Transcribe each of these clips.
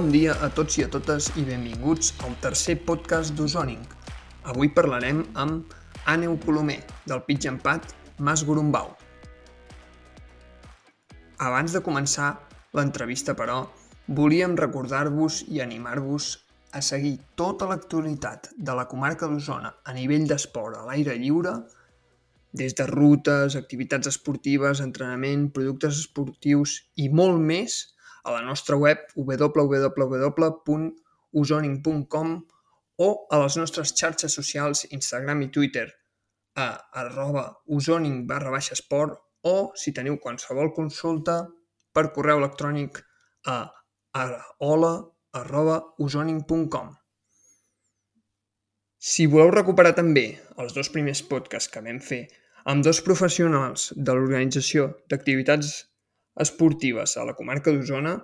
Bon dia a tots i a totes i benvinguts al tercer podcast d'Ozoning. Avui parlarem amb Àneu Colomer, del Pitch Empat Mas Gurumbau. Abans de començar l'entrevista, però, volíem recordar-vos i animar-vos a seguir tota l'actualitat de la comarca d'Osona a nivell d'esport a l'aire lliure, des de rutes, activitats esportives, entrenament, productes esportius i molt més a la nostra web www.usoning.com o a les nostres xarxes socials Instagram i Twitter a arroba usoning barra baixa esport o, si teniu qualsevol consulta, per correu electrònic a, a hola arroba usoning.com. Si voleu recuperar també els dos primers podcasts que vam fer amb dos professionals de l'Organització d'Activitats Esportives a la comarca d'Osona,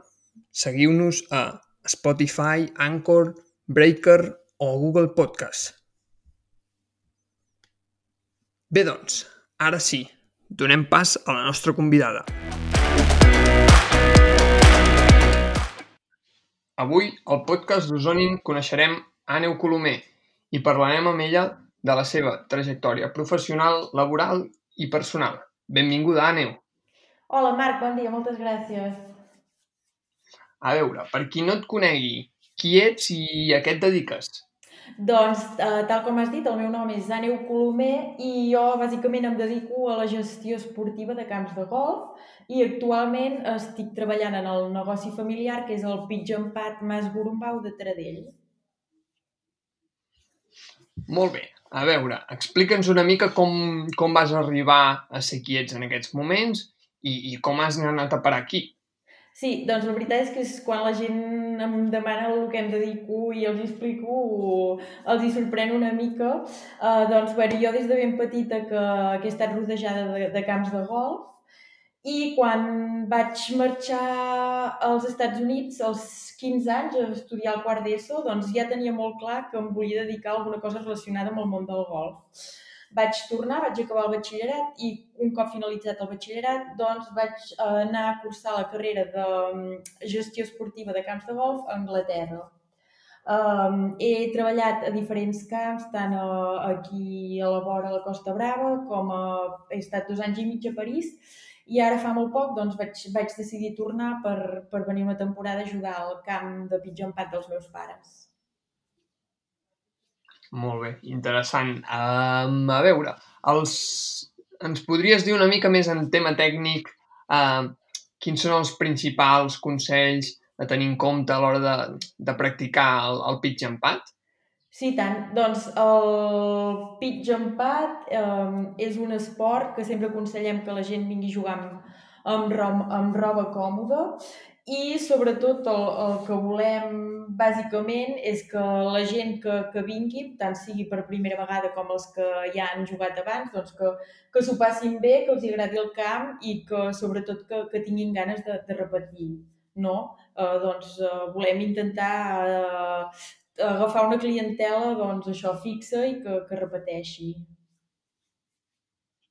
seguiu-nos a Spotify, Anchor, Breaker o Google Podcast. Bé, doncs, ara sí, donem pas a la nostra convidada. Avui, al podcast d'Osonin, coneixerem Àneu Colomer i parlarem amb ella de la seva trajectòria professional, laboral i personal. Benvinguda, Àneu. Hola, Marc, bon dia, moltes gràcies. A veure, per qui no et conegui, qui ets i a què et dediques? Doncs, eh, tal com has dit, el meu nom és Àneu Colomer i jo bàsicament em dedico a la gestió esportiva de camps de golf i actualment estic treballant en el negoci familiar que és el Pitch Empat Mas Gurumbau de Taradell. Molt bé. A veure, explica'ns una mica com, com vas arribar a ser qui ets en aquests moments i, i com has anat a parar aquí. Sí, doncs la veritat és que és quan la gent em demana el que em dedico i els explico, els hi sorprèn una mica. Uh, doncs, bueno, jo des de ben petita que, que he estat rodejada de, de camps de golf i quan vaig marxar als Estats Units als 15 anys a estudiar el quart d'ESO, doncs ja tenia molt clar que em volia dedicar a alguna cosa relacionada amb el món del golf vaig tornar, vaig acabar el batxillerat i un cop finalitzat el batxillerat doncs vaig eh, anar a cursar la carrera de mm, gestió esportiva de camps de golf a Anglaterra. Um, he treballat a diferents camps, tant a, aquí a la vora de la Costa Brava com a, he estat dos anys i mig a París i ara fa molt poc doncs, vaig, vaig decidir tornar per, per venir una temporada a jugar al camp de pitjor empat dels meus pares. Molt bé, interessant. Um, a veure, els... ens podries dir una mica més en tema tècnic uh, quins són els principals consells a tenir en compte a l'hora de, de practicar el, el pitch empat? Sí, tant. Doncs el pitch empat eh, és un esport que sempre aconsellem que la gent vingui a jugar amb, amb, amb roba còmoda i sobretot el, el que volem bàsicament és que la gent que, que vingui, tant sigui per primera vegada com els que ja han jugat abans, doncs que, que s'ho passin bé, que els agradi el camp i que sobretot que, que tinguin ganes de, de repetir. No? Eh, doncs eh, volem intentar eh, agafar una clientela doncs, això fixa i que, que repeteixi.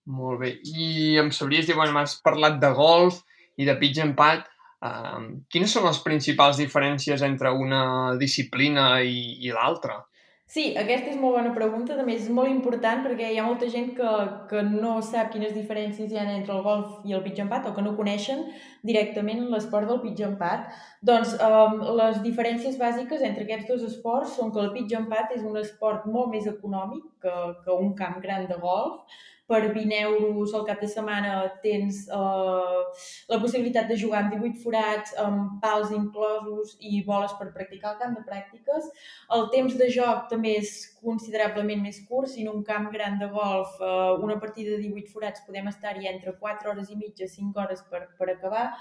Molt bé. I em sabries dir, bueno, m'has parlat de golf i de pitch empat, Uh, quines són les principals diferències entre una disciplina i, i l'altra? Sí, aquesta és molt bona pregunta, també és molt important perquè hi ha molta gent que, que no sap quines diferències hi ha entre el golf i el pitch empat o que no coneixen directament l'esport del pitch empat. Doncs um, les diferències bàsiques entre aquests dos esports són que el pitch empat és un esport molt més econòmic que, que un camp gran de golf, per 20 euros al cap de setmana tens uh, la possibilitat de jugar amb 18 forats, amb pals inclosos i boles per practicar el camp de pràctiques. El temps de joc també és considerablement més curt. Si en un camp gran de golf, uh, una partida de 18 forats, podem estar-hi entre 4 hores i mitja, 5 hores per, per acabar.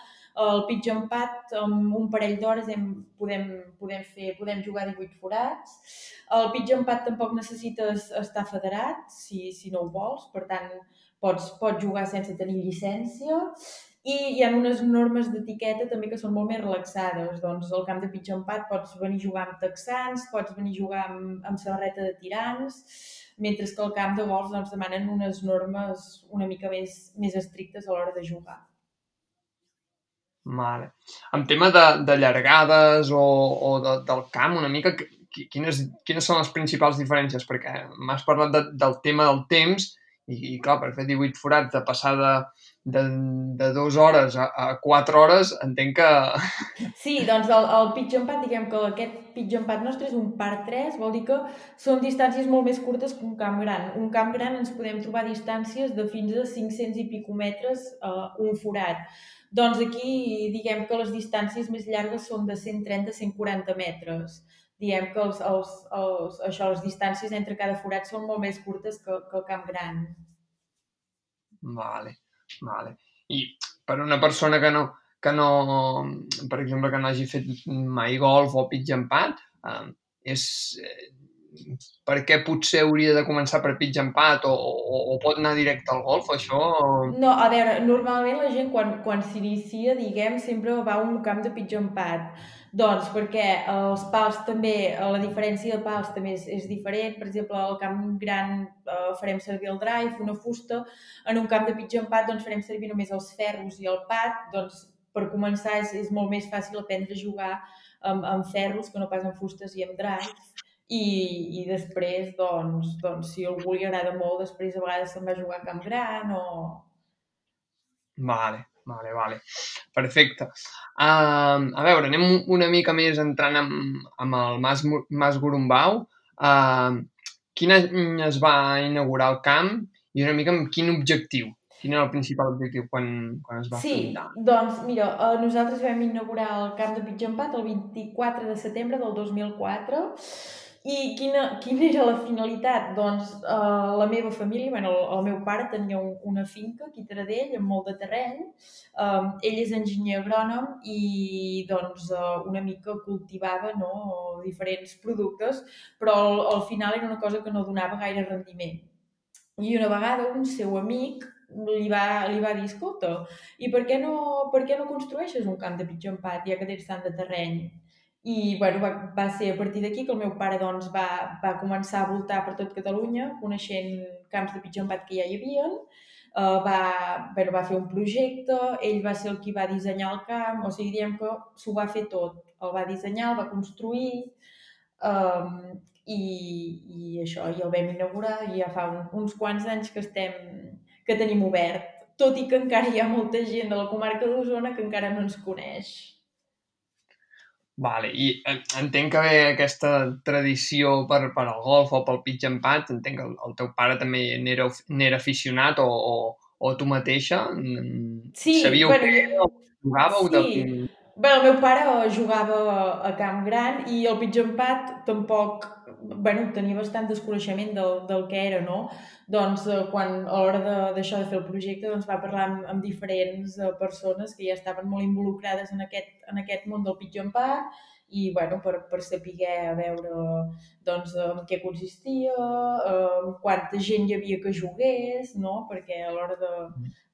El pitch empat, amb un parell d'hores podem, podem, fer, podem jugar 18 forats. El pitch empat tampoc necessites estar federat, si, si no ho vols, per tant, pots, pots jugar sense tenir llicència. I hi ha unes normes d'etiqueta també que són molt més relaxades. Doncs al camp de pitch empat pots venir a jugar amb texans, pots venir a jugar amb, amb samarreta de tirants, mentre que al camp de golf doncs, demanen unes normes una mica més, més estrictes a l'hora de jugar. Vale. En tema de, de llargades o, o de, del camp, una mica, quines, quines són les principals diferències? Perquè m'has parlat de, del tema del temps i, i clar, per fer 18 forats de passar de, de, de dues hores a, a quatre hores, entenc que... Sí, doncs el, el and pad, diguem que aquest and pad nostre és un par 3, vol dir que són distàncies molt més curtes que un camp gran. Un camp gran ens podem trobar distàncies de fins a 500 i pico metres uh, un forat. Doncs aquí diguem que les distàncies més llargues són de 130-140 metres diem que els, els, els, això, les distàncies entre cada forat són molt més curtes que, que el camp gran. Vale, vale. I per una persona que no, que no, per exemple, que no hagi fet mai golf o pad, eh, és, eh, per què potser hauria de començar per pitch pad o, o, o pot anar directe al golf, això... No, a veure, normalment la gent quan, quan s'inicia, diguem, sempre va a un camp de pitch pad doncs perquè els pals també, la diferència de pals també és, és diferent. Per exemple, al camp gran eh, farem servir el drive, una fusta. En un camp de pitch pad doncs, farem servir només els ferros i el pad. Doncs, per començar, és, és molt més fàcil aprendre a jugar amb, amb ferros que no pas amb fustes i amb drive. I, i després, doncs, doncs, si algú li agrada molt, després a vegades se'n va jugar a camp gran o... Vale, Vale, vale. Perfecte. Uh, a veure, anem una mica més entrant amb, amb el Mas, Mas Gurumbau. Uh, quin any es va inaugurar el camp i una mica amb quin objectiu? Quin era el principal objectiu quan, quan es va sí, fundar? Sí, doncs mira, uh, nosaltres vam inaugurar el camp de Pitjampat el 24 de setembre del 2004 i quina, quina era la finalitat? Doncs uh, la meva família, bueno, el, el meu pare tenia un, una finca aquí a Taradell amb molt de terreny. Um, ell és enginyer agrònom i doncs uh, una mica cultivava no, diferents productes, però al, al final era una cosa que no donava gaire rendiment. I una vegada un seu amic li va, li va dir, escolta, i per què no, per què no construeixes un camp de pitjor empat, ja que tens tant de terreny? I bueno, va, va ser a partir d'aquí que el meu pare doncs, va, va començar a voltar per tot Catalunya, coneixent camps de pitjor empat que ja hi havia. Uh, va, bueno, va fer un projecte, ell va ser el qui va dissenyar el camp, o sigui, diem que s'ho va fer tot. El va dissenyar, el va construir, um, i, i això, i el vam inaugurar, i ja fa un, uns quants anys que estem, que tenim obert, tot i que encara hi ha molta gent de la comarca d'Osona que encara no ens coneix. Vale, i entenc que ve aquesta tradició per, per al golf o pel pitch and entenc que el, el teu pare també n'era aficionat o, o, o tu mateixa? Sí, Sabíeu bueno, que jugàveu? Sí. De... Bé, el meu pare jugava a Camp Gran i el pitch and pad tampoc bueno, tenia bastant desconeixement del, del que era, no? Doncs eh, quan a l'hora d'això de, de fer el projecte doncs va parlar amb, amb diferents eh, persones que ja estaven molt involucrades en aquest, en aquest món del pitjor part i bueno, per, per saber a veure doncs, en què consistia, eh, quanta gent hi havia que jugués, no? perquè a l'hora de,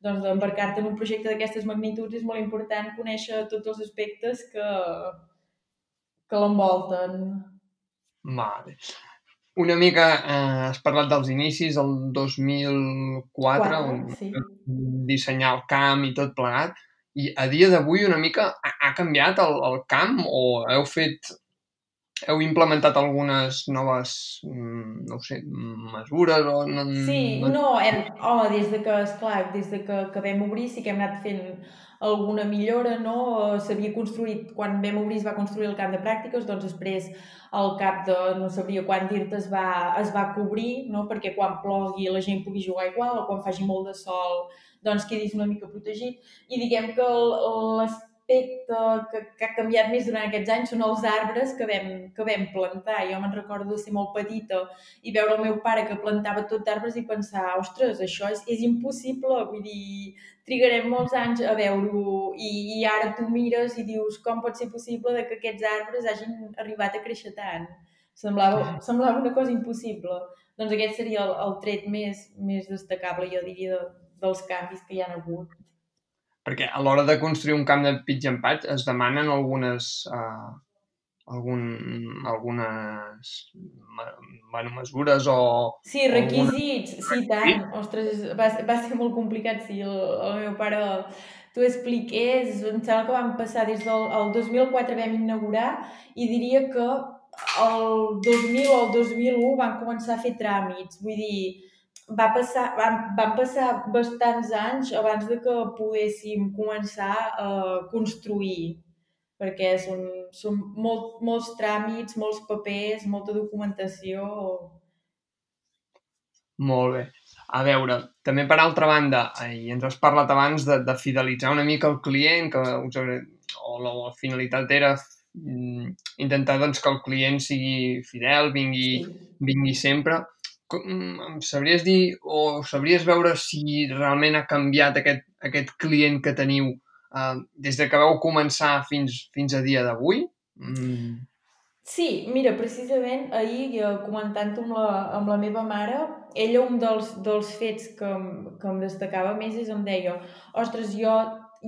doncs, d'embarcar-te en un projecte d'aquestes magnituds és molt important conèixer tots els aspectes que, que l'envolten. Vale. Una mica, eh, has parlat dels inicis, el 2004, Quatre, on sí. dissenyar el camp i tot plegat, i a dia d'avui una mica ha, ha canviat el, el camp o heu fet heu implementat algunes noves, mm, no sé, mesures o... No, sí, no, hem, home, des de que, esclar, des de que, que vam obrir sí que hem anat fent alguna millora, no? S'havia construït, quan vam obrir es va construir el camp de pràctiques, doncs després al cap de, no sabria quan dir-te, es, va, es va cobrir, no? perquè quan plogui la gent pugui jugar igual o quan faci molt de sol doncs quedis una mica protegit. I diguem que les aspecte que, que ha canviat més durant aquests anys són els arbres que vam, que vam plantar. Jo me'n recordo de ser molt petita i veure el meu pare que plantava tot d'arbres i pensar, ostres, això és, és impossible, vull dir, trigarem molts anys a veure-ho i, i ara tu mires i dius com pot ser possible de que aquests arbres hagin arribat a créixer tant. Semblava, semblava una cosa impossible. Doncs aquest seria el, el tret més, més destacable, jo diria, de, dels canvis que hi ha hagut. Perquè a l'hora de construir un camp de pitch and patch es demanen algunes, uh, algun, algunes bueno, mesures o... Sí, requisits, alguna... sí, tant. Ostres, va, va ser molt complicat, sí. El, el meu pare t'ho expliqués, em sembla que vam passar des del el 2004 vam inaugurar i diria que el 2000 o el 2001 van començar a fer tràmits, vull dir, va passar, van, van passar bastants anys abans de que poguéssim començar a construir, perquè són, són molt, molts tràmits, molts papers, molta documentació... Molt bé. A veure, també per altra banda, i ens has parlat abans de, de fidelitzar una mica el client, que us, o la, la finalitat era mm, intentar doncs, que el client sigui fidel, vingui, sí. vingui sempre. Em sabries dir o sabries veure si realment ha canviat aquest, aquest client que teniu uh, des de que vau començar fins, fins a dia d'avui? Mm. Sí, mira, precisament ahir, comentant-ho amb, la, amb la meva mare, ella un dels, dels fets que, que em destacava més és em deia ostres, jo,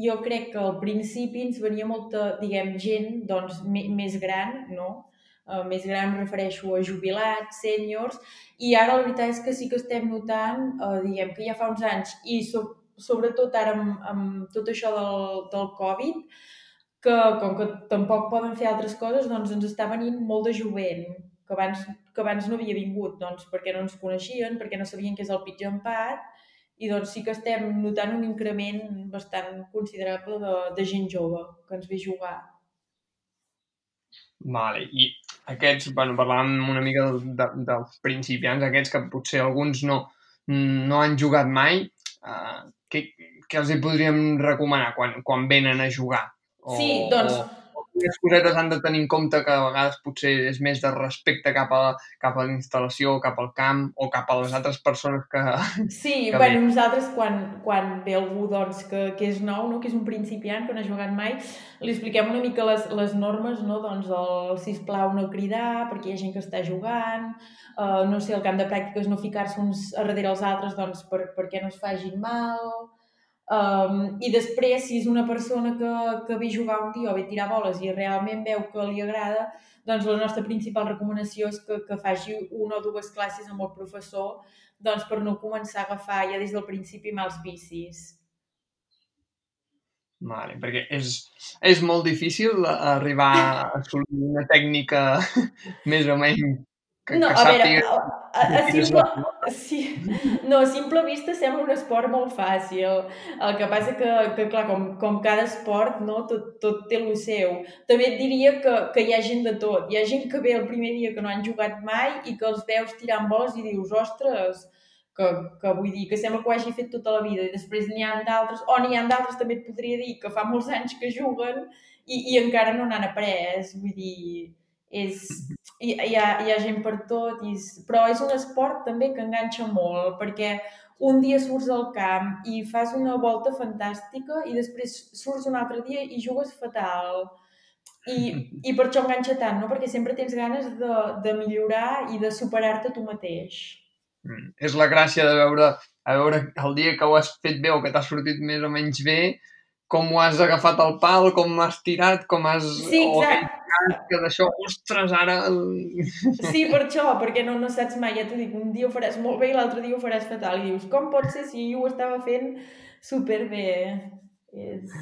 jo crec que al principi ens venia molta, diguem, gent doncs, més gran, no?, uh, més gran em refereixo a jubilats, sèniors, i ara la veritat és que sí que estem notant, uh, diguem que ja fa uns anys, i so, sobretot ara amb, amb tot això del, del Covid, que com que tampoc poden fer altres coses, doncs ens està venint molt de jovent, que abans, que abans no havia vingut, doncs perquè no ens coneixien, perquè no sabien què és el pitjor empat, i doncs sí que estem notant un increment bastant considerable de, de gent jove que ens ve jugar. Vale. I aquests, bueno, parlàvem una mica de, de, dels principiants, aquests que potser alguns no, no han jugat mai, uh, què, què els hi podríem recomanar quan, quan venen a jugar? O, sí, doncs... O quines cosetes han de tenir en compte que a vegades potser és més de respecte cap a, cap a la instal·lació, cap al camp o cap a les altres persones que... Sí, que bueno, ve. nosaltres quan, quan ve algú doncs, que, que és nou, no? que és un principiant, que no ha jugat mai, li expliquem una mica les, les normes, no? doncs el sisplau no cridar perquè hi ha gent que està jugant, uh, no sé, el camp de pràctiques no ficar-se uns darrere els altres doncs, per, perquè no es fagin mal, Um, I després, si és una persona que, que ve jugar un dia o ve tirar boles i realment veu que li agrada, doncs la nostra principal recomanació és que, que faci una o dues classes amb el professor doncs per no començar a agafar ja des del principi mals vicis. Vale, perquè és, és molt difícil arribar a assolir una tècnica més o menys que, no, que a veure, a, a, a simple, sí, no, a simple vista sembla un esport molt fàcil. El que passa que, que clar, com, com cada esport, no, tot, tot té el seu. També et diria que, que hi ha gent de tot. Hi ha gent que ve el primer dia que no han jugat mai i que els veus tirant boles i dius, ostres, que, que vull dir, que sembla que ho hagi fet tota la vida. I després n'hi ha d'altres, o n'hi ha d'altres també et podria dir, que fa molts anys que juguen i, i encara no n'han après. Vull dir, és, hi, hi, ha, hi ha gent per tot, i, però és un esport també que enganxa molt, perquè un dia surts al camp i fas una volta fantàstica i després surts un altre dia i jugues fatal. I, i per això enganxa tant, no? perquè sempre tens ganes de, de millorar i de superar-te tu mateix. Mm. És la gràcia de veure, a veure el dia que ho has fet bé o que t'ha sortit més o menys bé, com ho has agafat al pal, com has tirat, com has... Sí, exacte. Que d'això, ostres, ara... Sí, per això, perquè no, no saps mai, ja t'ho dic, un dia ho faràs molt bé i l'altre dia ho faràs fatal. I dius, com pot ser si jo ho estava fent superbé? És...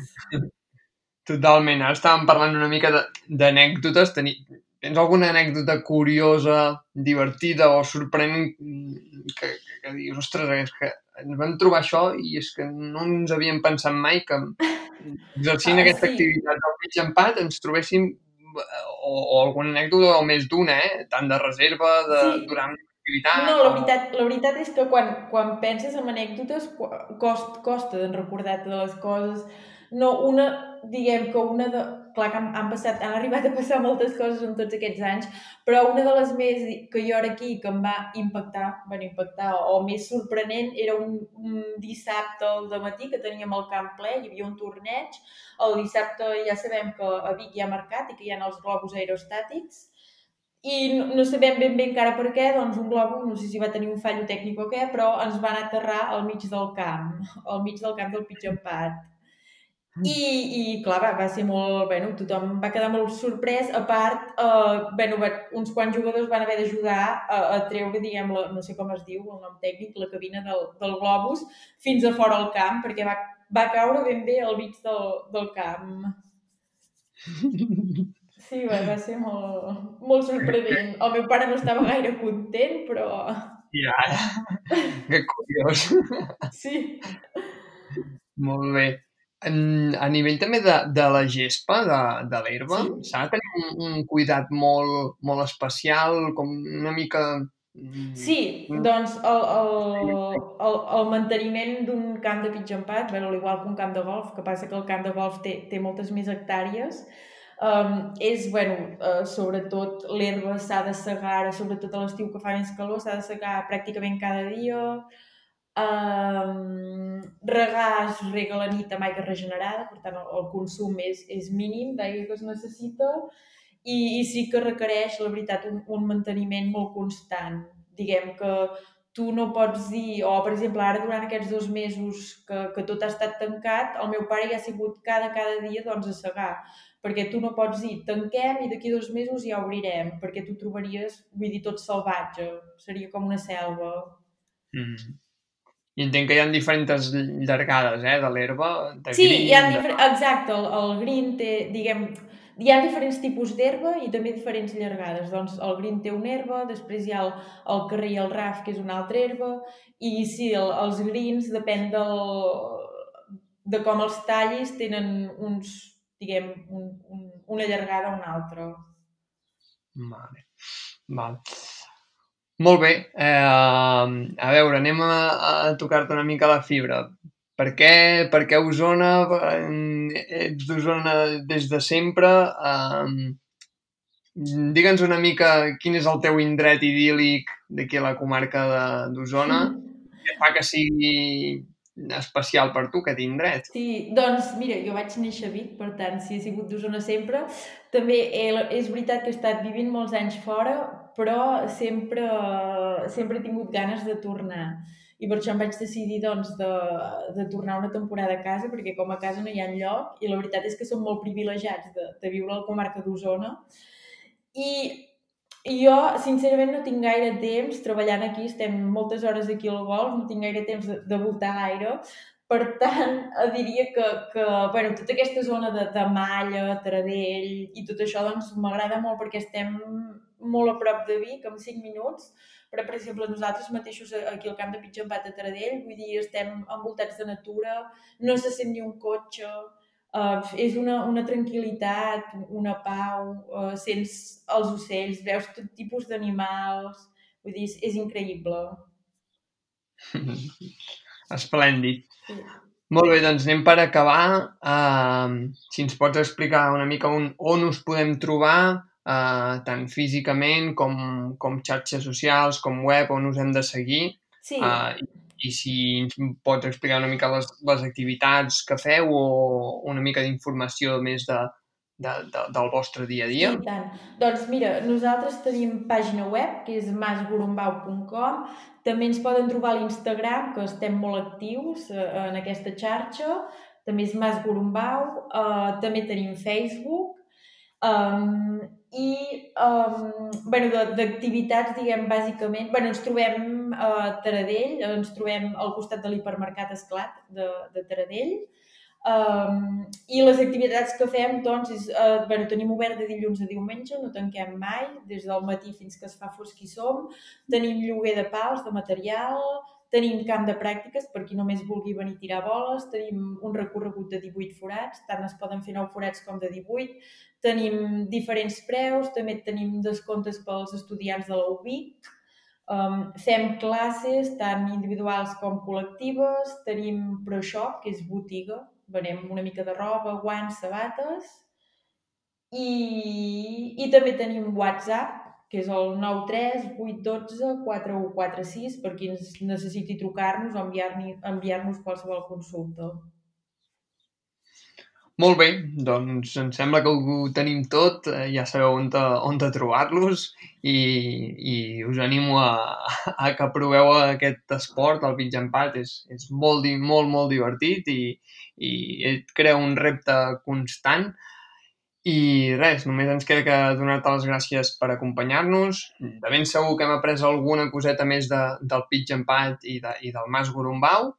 Totalment, ara estàvem parlant una mica d'anècdotes. Teni... Tens alguna anècdota curiosa, divertida o sorprenent que, que, que dius, ostres, és que ens vam trobar això i és que no ens havíem pensat mai que exercint ah, aquesta sí. activitat del mig empat ens trobéssim o, o alguna anècdota o més d'una, eh? tant de reserva, de, sí. durant l'activitat... No, la veritat, la veritat és que quan, quan penses en anècdotes cost, costa de recordar-te de les coses. No, una, diguem que una de... Clar que han, han, passat, han arribat a passar moltes coses en tots aquests anys, però una de les més que jo ara aquí que em va impactar, bueno, impactar o més sorprenent era un, un dissabte al matí que teníem el camp ple, hi havia un torneig. El dissabte ja sabem que a Vic hi ha mercat i que hi ha els globus aerostàtics, i no, sabem ben bé encara per què, doncs un globus, no sé si va tenir un fallo tècnic o què, però ens van aterrar al mig del camp, al mig del camp del pitjor empat I, i clar, va, va ser molt... Bueno, tothom va quedar molt sorprès. A part, eh, bueno, va, uns quants jugadors van haver d'ajudar a, a treure, diguem, la, no sé com es diu, el nom tècnic, la cabina del, del globus, fins a fora al camp, perquè va, va caure ben bé al mig del, del camp. Sí, va, va ser molt, molt sorprenent. El meu pare no estava gaire content, però... Ja, que curiós. Sí. Molt bé. En, a nivell també de, de la gespa, de, de l'herba, Sí. s'ha de tenir un, un cuidat molt, molt especial, com una mica... mm, Sí, doncs el, el, el, el manteniment d'un camp de pitch empat, bueno, igual que un camp de golf, que passa que el camp de golf té, té moltes més hectàrees, um, és, bueno, uh, sobretot l'herba s'ha de segar, sobretot a l'estiu que fa més calor, s'ha de segar pràcticament cada dia, um, regar es rega la nit amb aigua regenerada, per tant el, el consum és, és mínim d'aigua que es necessita, i, i sí que requereix, la veritat, un, un manteniment molt constant. Diguem que tu no pots dir, o per exemple ara durant aquests dos mesos que, que tot ha estat tancat, el meu pare ja ha sigut cada, cada dia doncs, a segar, perquè tu no pots dir tanquem i d'aquí dos mesos ja obrirem, perquè tu trobaries, vull dir, tot salvatge, seria com una selva. Mm. I entenc que hi ha diferents llargades, eh, de l'herba. de Sí, green, hi ha de- difer... exacte, el, el green té, diguem, hi ha diferents tipus d'herba i també diferents llargades. Doncs el green té una herba, després hi ha el, el carrer i el raf, que és una altra herba, i sí, el, els greens, depèn del, de com els tallis, tenen uns, diguem, un, un, una llargada o una altra. Vale. Val. Molt bé. Eh, a veure, anem a, a tocar-te una mica la fibra. Per què, per què Osona? Eh, Ets d'Osona des de sempre. Eh, Digue'ns una mica quin és el teu indret idíl·lic d'aquí a la comarca de- d'Osona. Què fa que sigui especial per tu, aquest indret? Sí, doncs mira, jo vaig néixer a Vic, per tant, si he sigut d'Osona sempre. També he, és veritat que he estat vivint molts anys fora, però sempre, sempre he tingut ganes de tornar. I per això em vaig decidir doncs, de, de tornar una temporada a casa, perquè com a casa no hi ha enlloc, i la veritat és que som molt privilegiats de, de viure a la comarca d'Osona. I jo, sincerament, no tinc gaire temps treballant aquí, estem moltes hores aquí al golf, no tinc gaire temps de, de voltar gaire, per tant, diria que, que bueno, tota aquesta zona de, de Malla, Taradell i tot això doncs, m'agrada molt perquè estem molt a prop de Vic, en 5 minuts, però, per exemple, nosaltres mateixos aquí al camp de Pitjampat de Taradell, vull dir, estem envoltats de natura, no se sent ni un cotxe, Uh, és una, una tranquil·litat, una pau, uh, sents els ocells, veus tot tipus d'animals, vull dir, és, és increïble. Esplèndid. Sí. Molt bé, doncs anem per acabar. Uh, si ens pots explicar una mica on, on us podem trobar, uh, tant físicament com, com xarxes socials, com web, on us hem de seguir. Sí, Uh, i, si ens pots explicar una mica les, les activitats que feu o una mica d'informació més de, de, de, del vostre dia a dia. I tant. Doncs mira, nosaltres tenim pàgina web, que és masgorumbau.com. També ens poden trobar a l'Instagram, que estem molt actius eh, en aquesta xarxa. També és masgorumbau. Eh, també tenim Facebook. Um, I, um, bueno, d'activitats, diguem, bàsicament, bueno, ens trobem a Taradell, ens trobem al costat de l'hipermercat Esclat de, de Taradell, Um, I les activitats que fem, doncs, és, uh, bueno, tenim obert de dilluns a diumenge, no tanquem mai, des del matí fins que es fa fosc i som. Tenim lloguer de pals, de material, tenim camp de pràctiques per qui només vulgui venir a tirar boles, tenim un recorregut de 18 forats, tant es poden fer 9 forats com de 18, tenim diferents preus, també tenim descomptes pels estudiants de la Um, fem classes tant individuals com col·lectives, tenim ProShop, que és botiga, venem una mica de roba, guants, sabates, i, i també tenim WhatsApp, que és el 93 812 4146, per qui ens necessiti trucar-nos o enviar-nos enviar qualsevol consulta. Molt bé, doncs em sembla que ho tenim tot, eh, ja sabeu on, te, on te trobar-los i, i us animo a, a que proveu aquest esport, el pitch and pat, és, és molt, molt, molt divertit i, i et crea un repte constant i res, només ens queda que donar-te les gràcies per acompanyar-nos. De ben segur que hem après alguna coseta més de, del pitch and pat i, de, i del Mas Gurumbau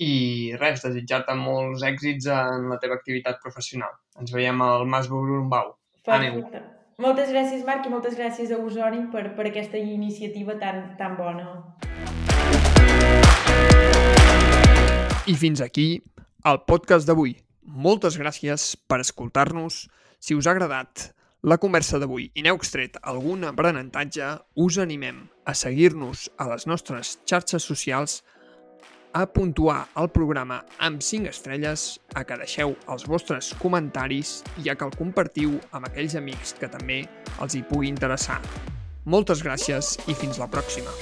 i res, desitjar-te molts èxits en la teva activitat professional. Ens veiem al Mas Borumbau. Perfecte. Moltes gràcies, Marc, i moltes gràcies a Usoni per, per aquesta iniciativa tan, tan bona. I fins aquí el podcast d'avui. Moltes gràcies per escoltar-nos. Si us ha agradat la conversa d'avui i n'heu extret algun aprenentatge, us animem a seguir-nos a les nostres xarxes socials a puntuar el programa amb 5 estrelles, a que deixeu els vostres comentaris i a que el compartiu amb aquells amics que també els hi pugui interessar. Moltes gràcies i fins la pròxima.